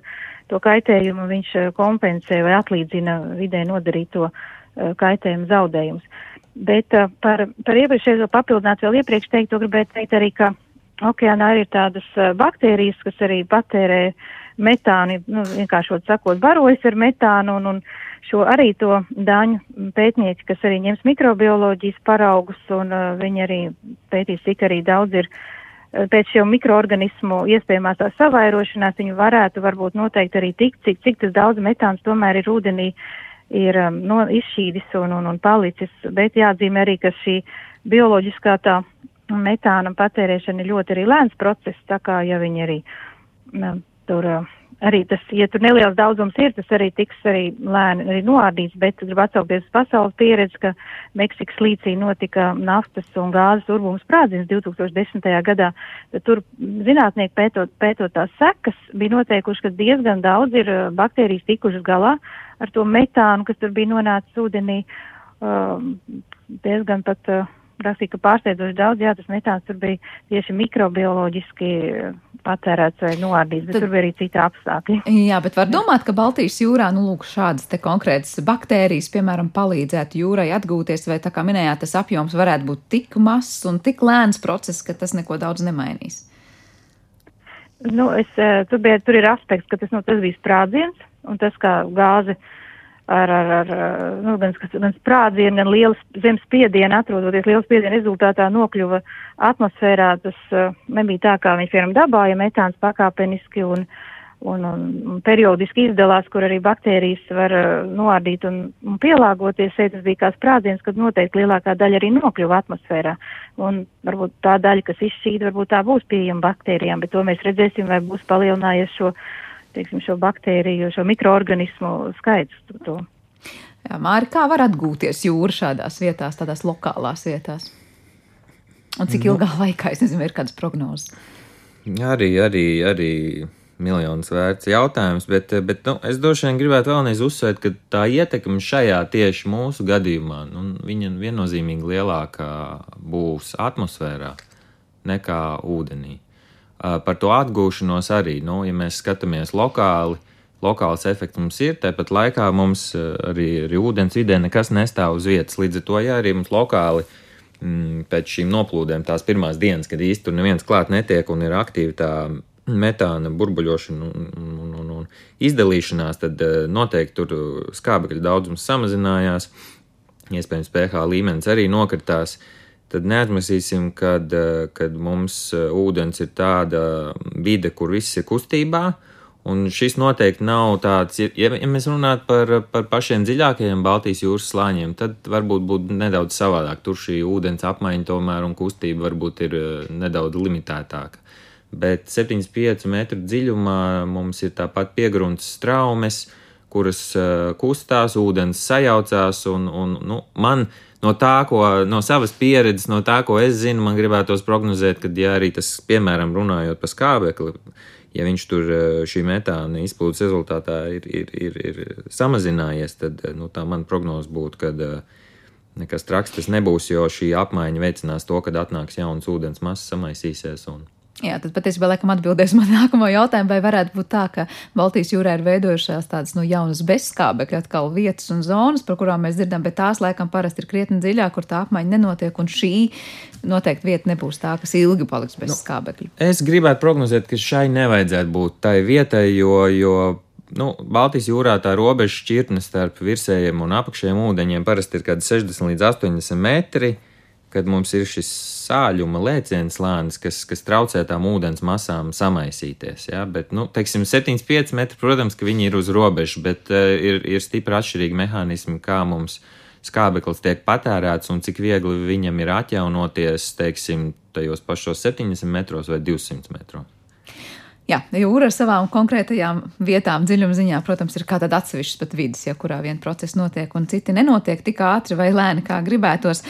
to kaitējumu viņš kompensē vai atlīdzina vidē nodarīto kaitējumu zaudējumus. Bet par, par iepriekšējo papildināt vēl iepriekš teikto gribētu teikt arī, ka okeānā ir tādas baktērijas, kas arī patērē uh, metāni, nu, vienkāršot sakot, barojas ar metānu un, un šo arī to dāņu pētnieci, kas arī ņems mikrobioloģijas paraugus un uh, viņi arī pētīs, cik arī daudz ir uh, pēc šo mikroorganismu iespējamās tās savairošanās, viņi varētu varbūt noteikt arī tik, cik, cik tas daudz metāns tomēr ir ūdenī ir um, no, izšķīdis un, un, un palicis, bet jāatzīmē arī, ka šī bioloģiskā tā metāna patērēšana ir ļoti arī lēns process, tā kā ja viņi arī um, tur arī tas, ja tur neliels daudzums ir, tas arī tiks arī lēni arī noārdīts, bet gribu atsaukties uz pasaules pieredzi, ka Meksikas līcī notika naftas un gāzes urbums sprādziens 2010. gadā. Tur zinātnieki pētot, pētot tās sekas bija noteikuši, ka diezgan daudz ir baktērijas tikušas galā ar to metānu, kas tur bija nonācis ūdenī. Um, diezgan pat uh, rakstīja, ka pārsteidzoši daudz, jā, tas metāns tur bija tieši mikrobioloģiski patērēts vai noārdīts, bet Tad, tur bija arī citi apstākļi. Jā, bet var domāt, ka Baltijas jūrā, nu, lūk, šādas te konkrētas baktērijas, piemēram, palīdzētu jūrai atgūties, vai tā kā minējāt, tas apjoms varētu būt tik mazs un tik lēns process, ka tas neko daudz nemainīs. Nu, es, eh, tur, bija, tur ir aspekts, ka tas, nu, tas bija sprādziens, un tas, kā gāze uh, ar, ar, ar nu, gan, gan sprādzienu, gan lielu zemes spiedienu, atrodoties lielu spiedienu rezultātā nokļuva atmosfērā. Tas uh, nebija tā, kā viņš, piemēram, dabā, ja metāns pakāpeniski un, un, un, periodiski izdalās, kur arī baktērijas var uh, noārdīt un, un pielāgoties. Šeit tas bija kā sprādziens, kad noteikti lielākā daļa arī nokļuva atmosfērā. Un varbūt tā daļa, kas izšķīda, varbūt tā būs pieejama baktērijām, bet to mēs redzēsim, vai būs palielinājies šo teiksim, šo baktēriju, šo mikroorganismu skaits. To. Jā, Māri, kā var atgūties jūra šādās vietās, tādās lokālās vietās? Un cik nu, ilgā laikā, es nezinu, ir kādas prognozes? Arī, arī, arī miljonus vērts jautājums, bet, bet nu, es droši vien gribētu vēlreiz uzsvērt, ka tā ietekme šajā tieši mūsu gadījumā, nu, viņa viennozīmīgi lielākā būs atmosfērā nekā ūdenī. Par to atgūšanos arī, nu, ja mēs skatāmies lokāli, lokāls efekts mums ir, tāpat laikā mums arī, arī ūdens vidē nekas nestāv uz vietas. Līdz ar to, ja arī mums lokāli mm, pēc šīm noplūdēm tās pirmās dienas, kad īsti tur neviens klāt netiek un ir aktīva tā metāna burbuļošana un, un, un, un izdalīšanās, tad noteikti tur skābekļa daudzums samazinājās, iespējams, pH līmenis arī nokritās. Tad neatmasīsim, kad, kad mums ūdens ir tāda vide, kur viss ir kustībā, Un šis noteikti nav tāds, ja, ja mēs runātu par, par pašiem dziļākajiem Baltijas jūras slāņiem, tad varbūt būtu nedaudz savādāk. Tur šī ūdens apmaiņa tomēr un kustība varbūt ir eh, nedaudz limitētāka. Bet 75 metru dziļumā mums ir tāpat piegrunts straumes, kuras kustās, ūdens sajaucās, un, un nu, man no tā, ko no savas pieredzes, no tā, ko es zinu, man gribētos prognozēt, ka, ja arī tas, piemēram, runājot par skābekli, ja viņš tur eh, šī metāna izplūdes rezultātā ir, ir, ir, ir samazinājies, tad eh, nu, tā man prognoze būtu, ka eh, nekas traks tas nebūs, jo šī apmaiņa veicinās to, kad atnāks jauns ūdens masas, samaisīsies. Un, Jā, tad patiesībā laikam atbildēs man nākamo jautājumu, vai varētu būt tā, ka Baltijas jūrā ir veidojušās tādas nu, jaunas bezskābekļa atkal vietas un zonas, par kurām mēs dzirdam, bet tās laikam parasti ir krietni dziļāk, kur tā apmaiņa nenotiek, un šī noteikti vieta nebūs tā, kas ilgi paliks bez nu, skābekļa. Es gribētu prognozēt, ka šai nevajadzētu būt tai vietai, jo, jo nu, Baltijas jūrā tā robeža šķirtne starp virsējiem un apakšējiem ūdeņiem parasti ir kaut kādi 60 līdz 80 metri kad mums ir šis sāļuma lēciens lānis, kas, kas traucē tām ūdens masām samaisīties. Ja? Bet, nu, teiksim, 75 metri, protams, ka viņi ir uz robežas, bet uh, ir, ir stipri atšķirīgi mehānismi, kā mums skābeklis tiek patērēts un cik viegli viņam ir atjaunoties, teiksim, tajos pašos 70 metros vai 200 metros. Jā, jūra ar savām konkrētajām vietām, dziļuma ziņā, protams, ir kā tāda atsevišķa pat vidas, ja kurā viena procesa notiek un citi nenotiek tik ātri vai lēni, kā gribētos.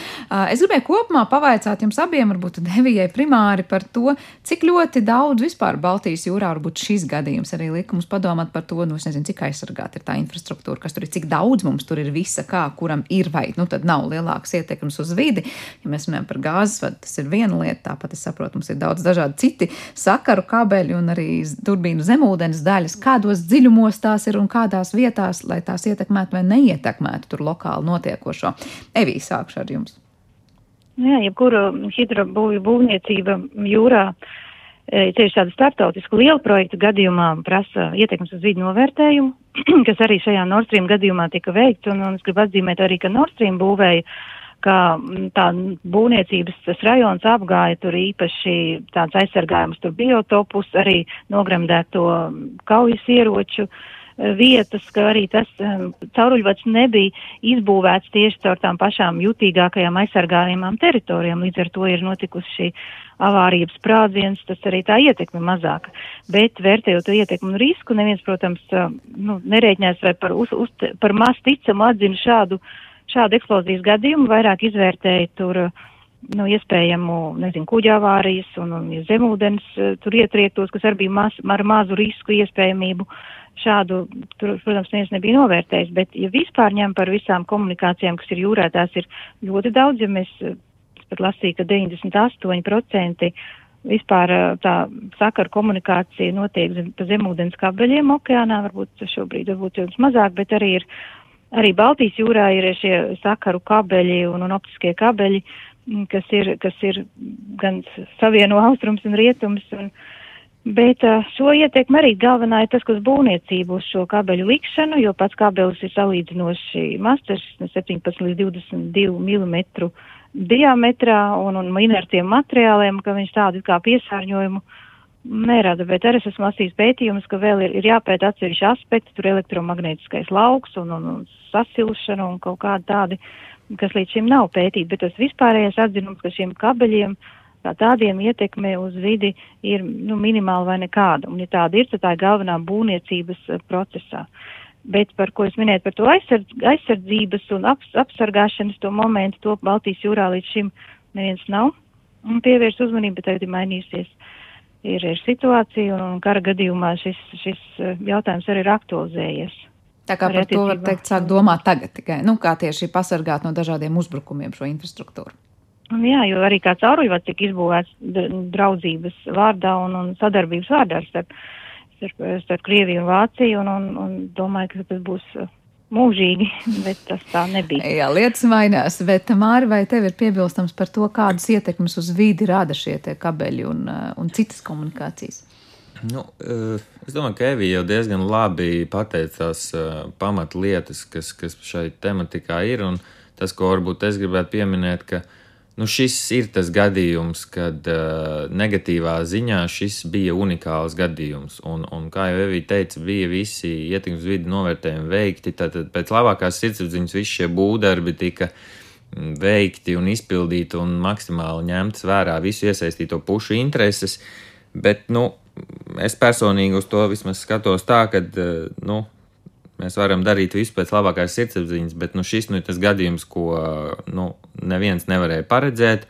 Es gribēju kopumā pavaicāt jums abiem, varbūt Devijai primāri par to, cik ļoti daudz vispār Baltijas jūrā varbūt šis gadījums arī lika mums padomāt par to, nu, es nezinu, cik aizsargāta ir tā infrastruktūra, kas tur ir, cik daudz mums tur ir visa, kā kuram ir vai, nu, tad nav lielāks ietekmes uz vidi. Ja mēs runājam par gāzes vadu, tas ir viena lieta, tāpat es saprotu, mums ir daudz dažādi citi sakaru kabeļi un arī turbīnu zemūdens daļas, kādos dziļumos tās ir un kādās vietās, lai tās ietekmētu vai neietekmētu tur lokāli notiekošo. Evī, sākšu ar jums. Jā, jebkura hidrobūvju būvniecība jūrā, e, tieši tāda starptautiska liela projekta gadījumā prasa ietekmes uz vidu novērtējumu, kas arī šajā Nord Stream gadījumā tika veikts, un, un es gribu atzīmēt arī, ka Nord Stream būvēja ka mm, tā būvniecības tas rajons apgāja tur īpaši tāds aizsargājums, tur biotopus, arī nogremdēto kaujas ieroču e, vietas, ka arī tas um, cauruļvads nebija izbūvēts tieši caur tām pašām jutīgākajām aizsargājumām teritorijām, līdz ar to ir notikusi šī avārijas sprādziens, tas arī tā ietekme mazāka. Bet vērtējot to ietekmu un risku, neviens, protams, nu, nerēķinās vai par, uz, uz, par maz ticamu atzina šādu uh, šādu eksplozijas gadījumu, vairāk izvērtēja tur, nu, iespējamu, nezinu, kuģa avārijas un, un zemūdens eh, tur ietriektos, kas arī bija maz, ar mazu risku iespējamību. Šādu, tur, protams, neviens nebija novērtējis, bet, ja vispār ņem par visām komunikācijām, kas ir jūrā, tās ir ļoti daudz, ja mēs eh, pat lasīju, ka 98% vispār eh, tā sakaru komunikācija notiek zem, pa zemūdens kabeļiem okeānā, varbūt šobrīd varbūt jums mazāk, bet arī ir Arī Baltijas jūrā ir šie sakaru kabeļi un, un optiskie kabeļi, mm, kas ir, kas ir gan savieno austrums un rietums. Un, bet šo ietekmi arī galvenā ir tas, kas būvniecību uz šo kabeļu likšanu, jo pats kabelis ir salīdzinoši mazs, 17 līdz 22 mm diametrā un, un inertiem materiāliem, ka viņš tādu kā piesārņojumu uh, nerada, bet arī esmu lasījis pētījumus, ka vēl ir, ir jāpēta atsevišķi aspekti, tur elektromagnētiskais lauks un, un, un sasilšana un kaut kādi tādi, kas līdz šim nav pētīti, bet tas vispārējais atzinums, ka šiem kabeļiem kā tādiem ietekme uz vidi ir nu, minimāla vai nekāda, un ja tāda ir, tad tā ir galvenā būvniecības uh, procesā. Bet par ko es minēju, par to aizsardz, aizsardzības un ap, apsargāšanas to momentu, to Baltijas jūrā līdz šim neviens nav pievērst uzmanību, bet tagad ir mainījusies uh, ir, ir situācija, un kara gadījumā šis, šis eh, jautājums arī ir aktualizējies. Tā kā par to var teikt, sāk domāt tagad tikai, nu, kā tieši pasargāt no dažādiem uzbrukumiem šo infrastruktūru. Un jā, jo arī kā cauruļvads tika izbūvēts draudzības vārdā un, un sadarbības vārdā starp, starp, starp Krieviju un Vāciju, un, un, un domāju, ka tas būs mūžīgi, bet tas tā nebija. Jā, lietas mainās, bet Māri, vai tev ir piebilstams par to, kādas ietekmes uz vidi rada šie kabeļi un, un citas komunikācijas? Nu, es domāju, ka Evija jau diezgan labi pateica tās pamatlietas, kas, kas šai tematikā ir, un tas, ko varbūt es gribētu pieminēt, ka uh, Nu, šis ir tas gadījums, kad uh, negatīvā ziņā šis bija unikāls gadījums. Un, un kā jau Evija teica, bija visi ietekmes vidi novērtējumi veikti. Tad pēc labākās sirdsapziņas visi šie būvdarbi tika mm, veikti un izpildīti un maksimāli ņemts vērā visu iesaistīto pušu intereses. Bet, nu, es personīgi uz to vismaz skatos tā, ka, uh, nu, Mēs varam darīt visu pēc labākās sirdsapziņas, bet nu, šis nu, ir tas gadījums, ko nu, neviens nevarēja paredzēt.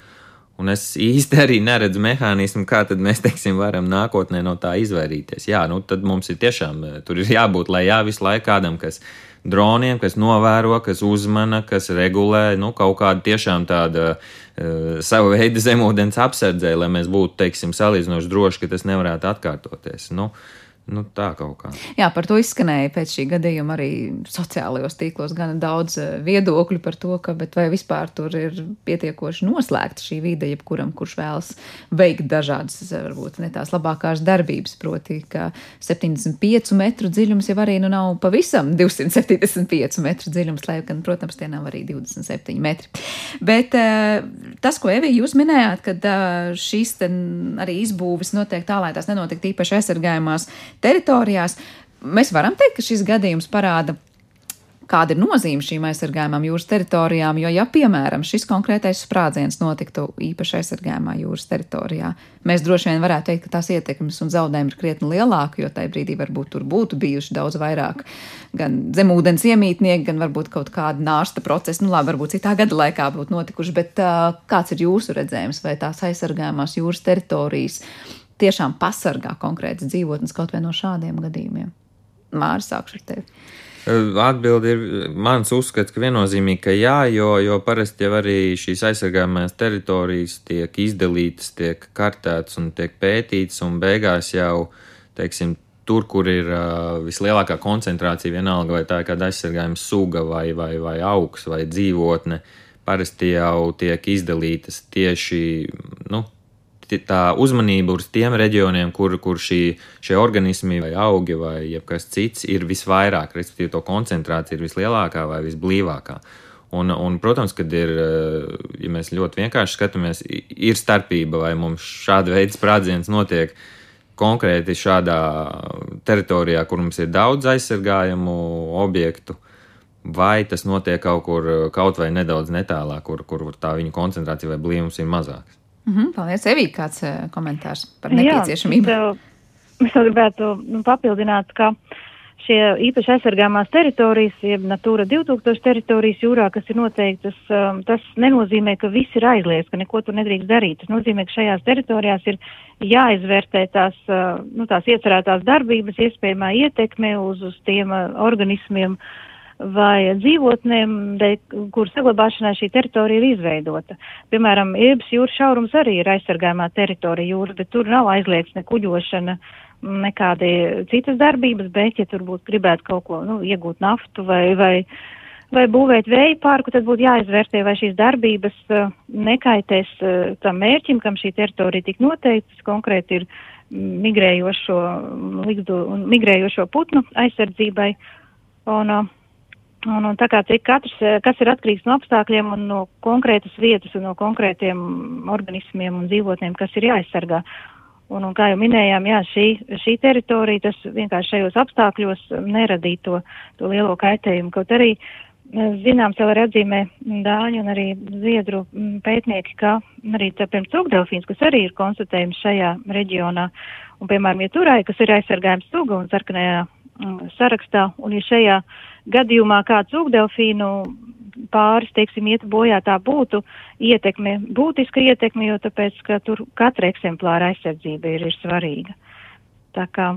Un es īsti arī neredzu mehānismu, kā mēs teiksim, varam nākotnē no tā izvairīties. Jā, nu, tad mums ir tiešām tur ir jābūt, lai jā, visu laiku kādam, kas droniem, kas novēro, kas uzmana, kas regulē, nu, kaut kāda tiešām tāda uh, sava veida zemūdens apsardzē, lai mēs būtu, teiksim, salīdzinoši droši, ka tas nevarētu atkārtoties. Nu, uh, Nu, tā kaut kā. Jā, par to izskanēja pēc šī gadījuma arī sociālajos tīklos gana daudz eh, viedokļu par to, ka vai vispār tur ir pietiekoši noslēgta šī vide, jebkuram, kurš vēlas veikt dažādas, eh, varbūt ne tās labākās darbības. Proti, ka 75 metru dziļums jau arī nu nav pavisam 275 metru dziļums, lai gan, protams, tie nav arī 27 metri. Bet eh, tas, ko Evija jūs minējāt, kad šīs arī izbūves notiek tā, lai tās nenotiktu īpaši aizsargājumās teritorijās. Mēs varam teikt, ka šis gadījums parāda, kāda ir nozīme šīm aizsargājumām jūras teritorijām, jo, ja, piemēram, šis konkrētais sprādziens notiktu īpaši aizsargājumā jūras teritorijā, mēs droši vien varētu teikt, ka tās ietekmes un zaudējumi ir krietni lielāki, jo tajā brīdī varbūt tur būtu bijuši daudz vairāk gan zemūdens iemītnieki, gan varbūt kaut kāda nārsta procesa, nu labi, varbūt citā gada laikā būtu notikuši, bet uh, kāds ir jūsu redzējums vai tās aizsargājumās jūras teritorijas tiešām pasargā konkrētas dzīvotnes kaut vai no šādiem gadījumiem? Māris, sākšu ar tevi. Atbilde ir mans uzskats, ka viennozīmīgi, ka jā, jo, jo parasti jau arī šīs aizsargājumās teritorijas tiek izdalītas, tiek kartētas un tiek pētītas, un beigās jau, teiksim, tur, kur ir uh, vislielākā koncentrācija, vienalga vai tā ir kāda aizsargājuma suga vai, vai, vai augs vai dzīvotne, parasti jau tiek izdalītas tieši, nu, tā uzmanība uz tiem reģioniem, kur, kur šī, šie organismi vai augi vai kas cits ir visvairāk, respektīvi, to koncentrācija ir vislielākā vai visblīvākā. Un, un, protams, kad ir, ja mēs ļoti vienkārši skatāmies, ir starpība, vai mums šāda veida sprādziens notiek konkrēti šādā teritorijā, kur mums ir daudz aizsargājamu objektu, vai tas notiek kaut kur, kaut vai nedaudz netālāk, kur, kur tā viņa koncentrācija vai blīvums ir mazāks. -hmm, paldies, Evī, kāds eh, komentārs par nepieciešamību. Jā, es vēl gribētu nu, papildināt, ka šie īpaši aizsargāmās teritorijas, jeb Natūra 2000 teritorijas jūrā, kas ir noteiktas, um, tas nenozīmē, ka viss ir aizliegts, ka neko tur nedrīkst darīt. Tas nozīmē, ka šajās teritorijās ir jāizvērtē tās, uh, nu, tās iecerētās darbības, iespējamā ietekme uz, uz tiem uh, organismiem, vai dzīvotnēm, kur saglabāšanai šī teritorija ir izveidota. Piemēram, Irbas jūras šaurums arī ir aizsargājumā teritorija jūras, bet tur nav aizliegts ne kuģošana, nekādi citas darbības, bet, ja tur būtu gribētu kaut ko, nu, iegūt naftu vai, vai, vai būvēt vēja pārku, tad būtu jāizvērtē, vai šīs darbības uh, nekaitēs uh, tam mērķim, kam šī teritorija tik noteikts, konkrēti ir migrējošo, ligdu un migrējošo putnu aizsardzībai. Un, uh, Un, un tā kā cik katrs, eh, kas ir atkarīgs no apstākļiem un no konkrētas vietas un no konkrētiem organismiem un dzīvotniem, kas ir jāaizsargā. Un, un kā jau minējām, jā, šī, šī teritorija, tas vienkārši šajos apstākļos neradīja to, to lielo kaitējumu. Kaut arī, eh, zināms, jau arī atzīmē Dāņu un arī Zviedru mm, pētnieki, ka arī, piemēram, cūkdelfīns, kas arī ir konstatējums šajā reģionā, un, piemēram, ja turai, kas ir aizsargājums suga un sarkanajā sarakstā, un ja šajā gadījumā kāds ūkdelfīnu pāris, teiksim, iet bojā, tā būtu ietekme, būtiska ietekme, jo tāpēc, ka tur katra eksemplāra aizsardzība ir, ir svarīga. Tā kā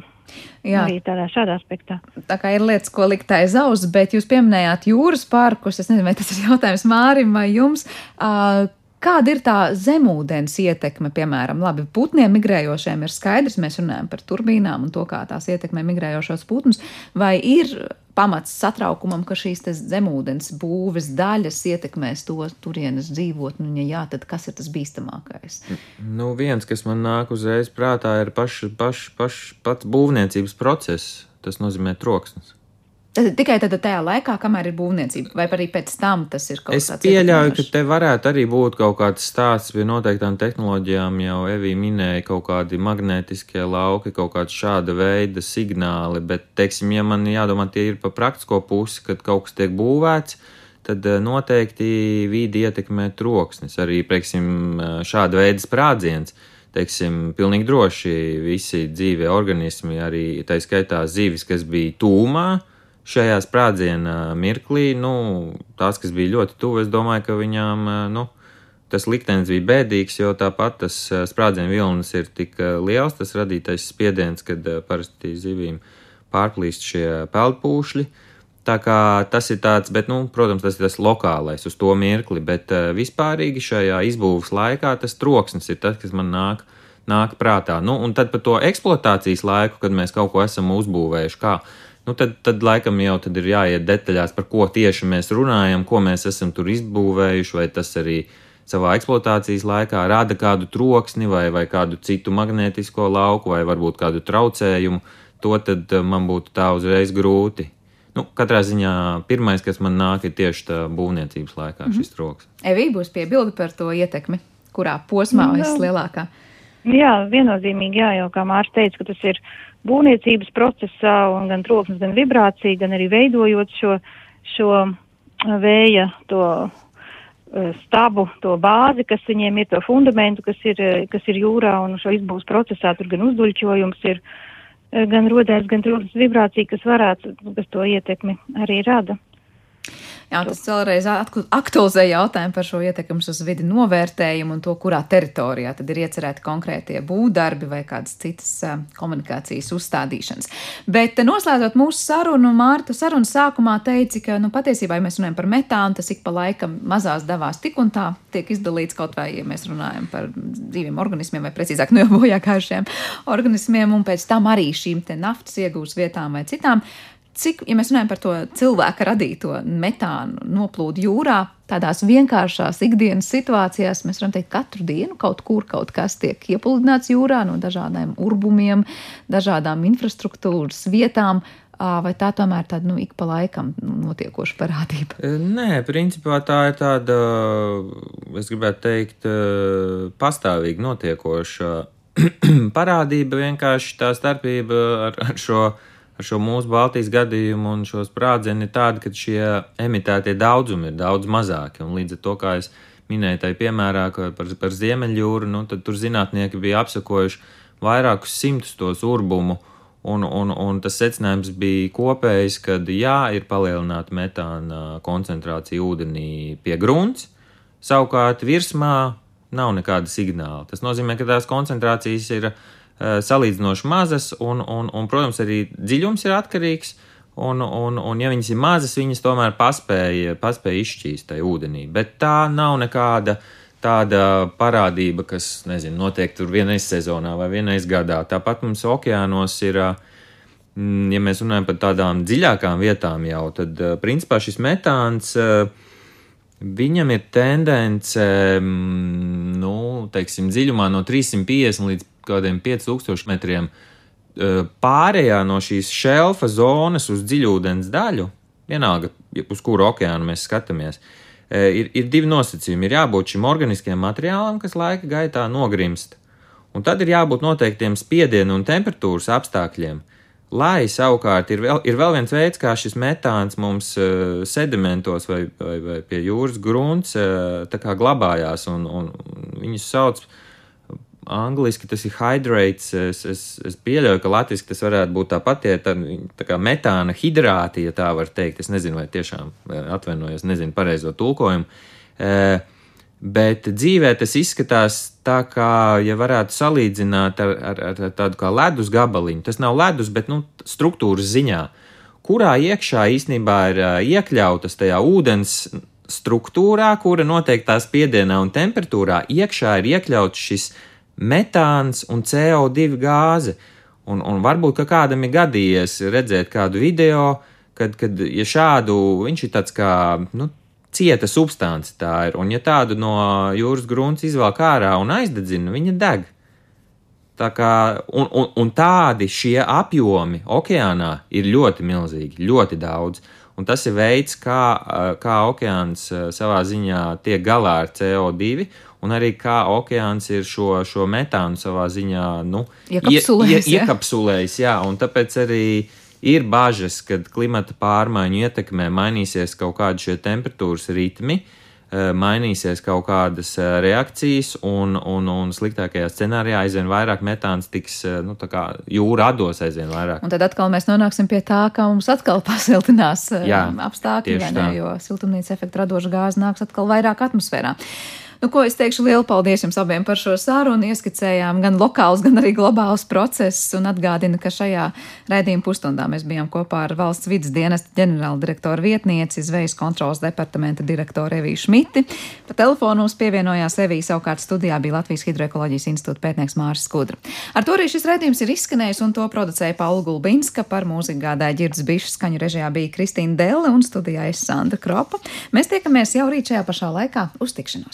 Jā. arī tādā šādā aspektā. Tā kā ir lietas, ko likt aiz auss, bet jūs pieminējāt jūras parkus, es nezinu, vai tas ir jautājums Mārim vai jums. Uh, Kāda ir tā zemūdens ietekme, piemēram, labi, putniem migrējošiem ir skaidrs, mēs runājam par turbīnām un to, kā tās ietekmē migrējošos putnus, vai ir pamats satraukumam, ka šīs zemūdens būves daļas ietekmēs to turienes dzīvotni, un, ja jā, tad kas ir tas bīstamākais? Nu, viens, kas man nāk uzreiz prātā, ir paš, paš, paš, pats būvniecības process, tas nozīmē troksnis. Tas ir tikai tad, tajā laikā, kamēr ir būvniecība, vai arī pēc tam tas ir kaut kas tāds. Es pieļauju, ka te varētu arī būt kaut kāds stāsts pie noteiktām tehnoloģijām. Jau Evija minēja kaut kādi magnetiskie lauki, kaut kāda šāda veida signāli, bet, teiksim, ja man jādomā tie ir pa praktisko pusi, kad kaut kas tiek būvēts, tad eh, noteikti vidi ietekmē troksnis. Arī, teiksim, eh, šāda veida sprādziens. Teiksim, pilnīgi droši visi dzīvie organismi, arī tā skaitā zivis, kas bija tūmā, šajā sprādziena mirklī, nu, tās, kas bija ļoti tuvu, es domāju, ka viņām, nu, tas liktenis bija bēdīgs, jo tāpat tas sprādziena vilnis ir tik liels, tas radītais spiediens, kad parasti zivīm pārplīst šie peldpūšļi. Tā kā tas ir tāds, bet, nu, protams, tas ir tas lokālais uz to mirkli, bet vispārīgi šajā izbūves laikā tas troksnis ir tas, kas man nāk, nāk prātā. Nu, un tad par to eksploatācijas laiku, kad mēs kaut ko esam uzbūvējuši, kā nu tad, tad laikam jau tad ir jāiet detaļās, par ko tieši mēs runājam, ko mēs esam tur izbūvējuši, vai tas arī savā eksploatācijas laikā rada kādu troksni vai, vai kādu citu magnētisko lauku vai varbūt kādu traucējumu, to tad eh, man būtu tā uzreiz grūti. Nu, katrā ziņā pirmais, kas man nāk, ir tieši tā būvniecības laikā mm -hmm. šis troksnis. Evī būs piebildi par to ietekmi, kurā posmā nu, vislielākā. Jā, viennozīmīgi, jā, jau kā Mārcis teica, ka tas ir būvniecības procesā, un gan troksnis, gan vibrācija, gan arī veidojot šo, šo vēja, to stabu, to bāzi, kas viņiem ir, to fundamentu, kas ir, kas ir jūrā, un šo izbūves procesā tur gan uzduļķojums ir, gan rodēs, gan troksnis vibrācija, kas varētu, kas to ietekmi arī rada. Jā, tas vēlreiz aktualizē jautājumu par šo ietekmes uz vidi novērtējumu un to, kurā teritorijā tad ir iecerēti konkrētie būvdarbi vai kādas citas komunikācijas uzstādīšanas. Bet noslēdzot mūsu sarunu, Mārta sarunas sākumā teica, ka nu, patiesībā, ja mēs runājam par metānu, tas ik pa laikam mazās devās tik un tā tiek izdalīts kaut vai, ja mēs runājam par dzīviem organismiem vai precīzāk nebojākājušiem organismiem, un pēc tam arī šīm te naftas iegūs vietām vai citām cik, ja mēs runājam par to cilvēka radīto metānu noplūdu jūrā, tādās vienkāršās ikdienas situācijās, mēs varam teikt, katru dienu kaut kur kaut kas tiek iepludināts jūrā no dažādiem urbumiem, dažādām infrastruktūras vietām. Vai tā tomēr tāda nu, ik pa laikam notiekoša parādība? Nē, principā tā ir tāda, es gribētu teikt, pastāvīgi notiekoša parādība. Vienkārši tā starpība ar, ar šo ar šo mūsu Baltijas gadījumu un šo sprādzienu ir tāda, ka šie emitētie daudzumi ir daudz mazāki. Un līdz ar to, kā es minēju, tai piemērā par, par Ziemeļjūru, nu, tad tur zinātnieki bija apsakojuši vairākus simtus tos urbumu. Un, un, un tas secinājums bija kopējs, ka jā, ir palielināta metāna koncentrācija ūdenī pie grunts, savukārt virsmā nav nekāda signāla. Tas nozīmē, ka tās koncentrācijas ir uh, salīdzinoši mazas, un, un, un, protams, arī dziļums ir atkarīgs. Un, un, un, ja viņas ir mazas, viņas tomēr paspēja, paspēja izšķīst tajā ūdenī. Bet tā nav nekāda tāda parādība, kas, nezinu, notiek tur vienreiz sezonā vai vienreiz gadā. Tāpat mums okeānos ir, mm, ja mēs runājam par tādām dziļākām vietām jau, tad, eh, principā, šis metāns. Eh, viņam ir tendence, mm, nu, teiksim, dziļumā no 350 līdz kādiem 5000 metriem pārējā no šīs šelfa zonas uz dziļūdens daļu, vienalga, uz kuru okeānu mēs skatāmies, ir, ir divi nosacījumi. Ir jābūt šim organiskiem materiālam, kas laika gaitā nogrimst, un tad ir jābūt noteiktiem spiedienu un temperatūras apstākļiem. Lai savukārt ir vēl, ir vēl viens veids, kā šis metāns mums uh, sedimentos vai, vai, vai pie jūras grunts uh, glabājās, un, un viņus sauc par Angliski tas ir hydrates. Es, es, es pieļauju, ka latviešu tas varētu būt tāpat, ja tā, tā kā metāna hidrāti, ja tā var teikt. Es nezinu, vai tiešām atvainojos, nezinu pareizo tulkojumu. E, bet dzīvē tas izskatās tā, kā, ja varētu salīdzināt ar, ar, ar tādu kā ledus gabaliņu. Tas nav ledus, bet nu, struktūras ziņā, kurā iekšā īstenībā ir iekļautas tajā ūdens struktūrā, kura noteiktā spiedienā un temperatūrā iekšā ir iekļauts šis metāns un CO2 gāze. Un, un varbūt kādam ir gadījies redzēt kādu video, kad, kad ja šādu viņš ir tāds kā nu, cieta substance tā ir, un ja tādu no jūras grunts izvelk ārā un aizdedzina, viņa deg. Tā kā, un, un, un tādi šie apjomi okeānā ir ļoti milzīgi, ļoti daudz. Un tas ir veids, kā, kā okeāns savā ziņā tiek galā ar CO2, un arī kā okeāns ir šo, šo metānu savā ziņā nu, iekapsulējis. Ie, ie, iekapsulējis jā, un tāpēc arī ir bažas, ka klimata pārmaiņu ietekmē mainīsies kaut kādi šie temperatūras ritmi. Eh, mainīsies kaut kādas eh, reakcijas, un, un, un sliktākajā scenārijā aizvien vairāk metāns tiks, eh, nu, jūra atdos aizvien vairāk. Un tad atkal mēs nonāksim pie tā, ka mums atkal pasiltinās Jā, apstākļi, ne, jo siltumnīca efekta radoša gāze nāks atkal vairāk atmosfērā. Nu, ko es teikšu lielu paldies jums abiem par šo sarunu. Ieskicējām gan lokāls, gan arī globāls process un atgādinu, ka šajā raidījuma pusstundā mēs bijām kopā ar valsts vidas dienesta ģenerāla direktora vietnieci, zvejas kontrolas departamenta direktoru Eviju Šmiti. Pa telefonu mums pievienojās Evija, savukārt studijā bija Latvijas Hidroekoloģijas institūta pētnieks Māris Skudra. Ar to arī šis raidījums ir izskanējis un to producēja Paula Gulbinska par mūziku gādāja ģirds bišas skaņu režijā bija Kristīna Delle un studijā es Sandra Kropa. Mēs tiekamies jau rīt šajā pašā laikā uz tikšanos.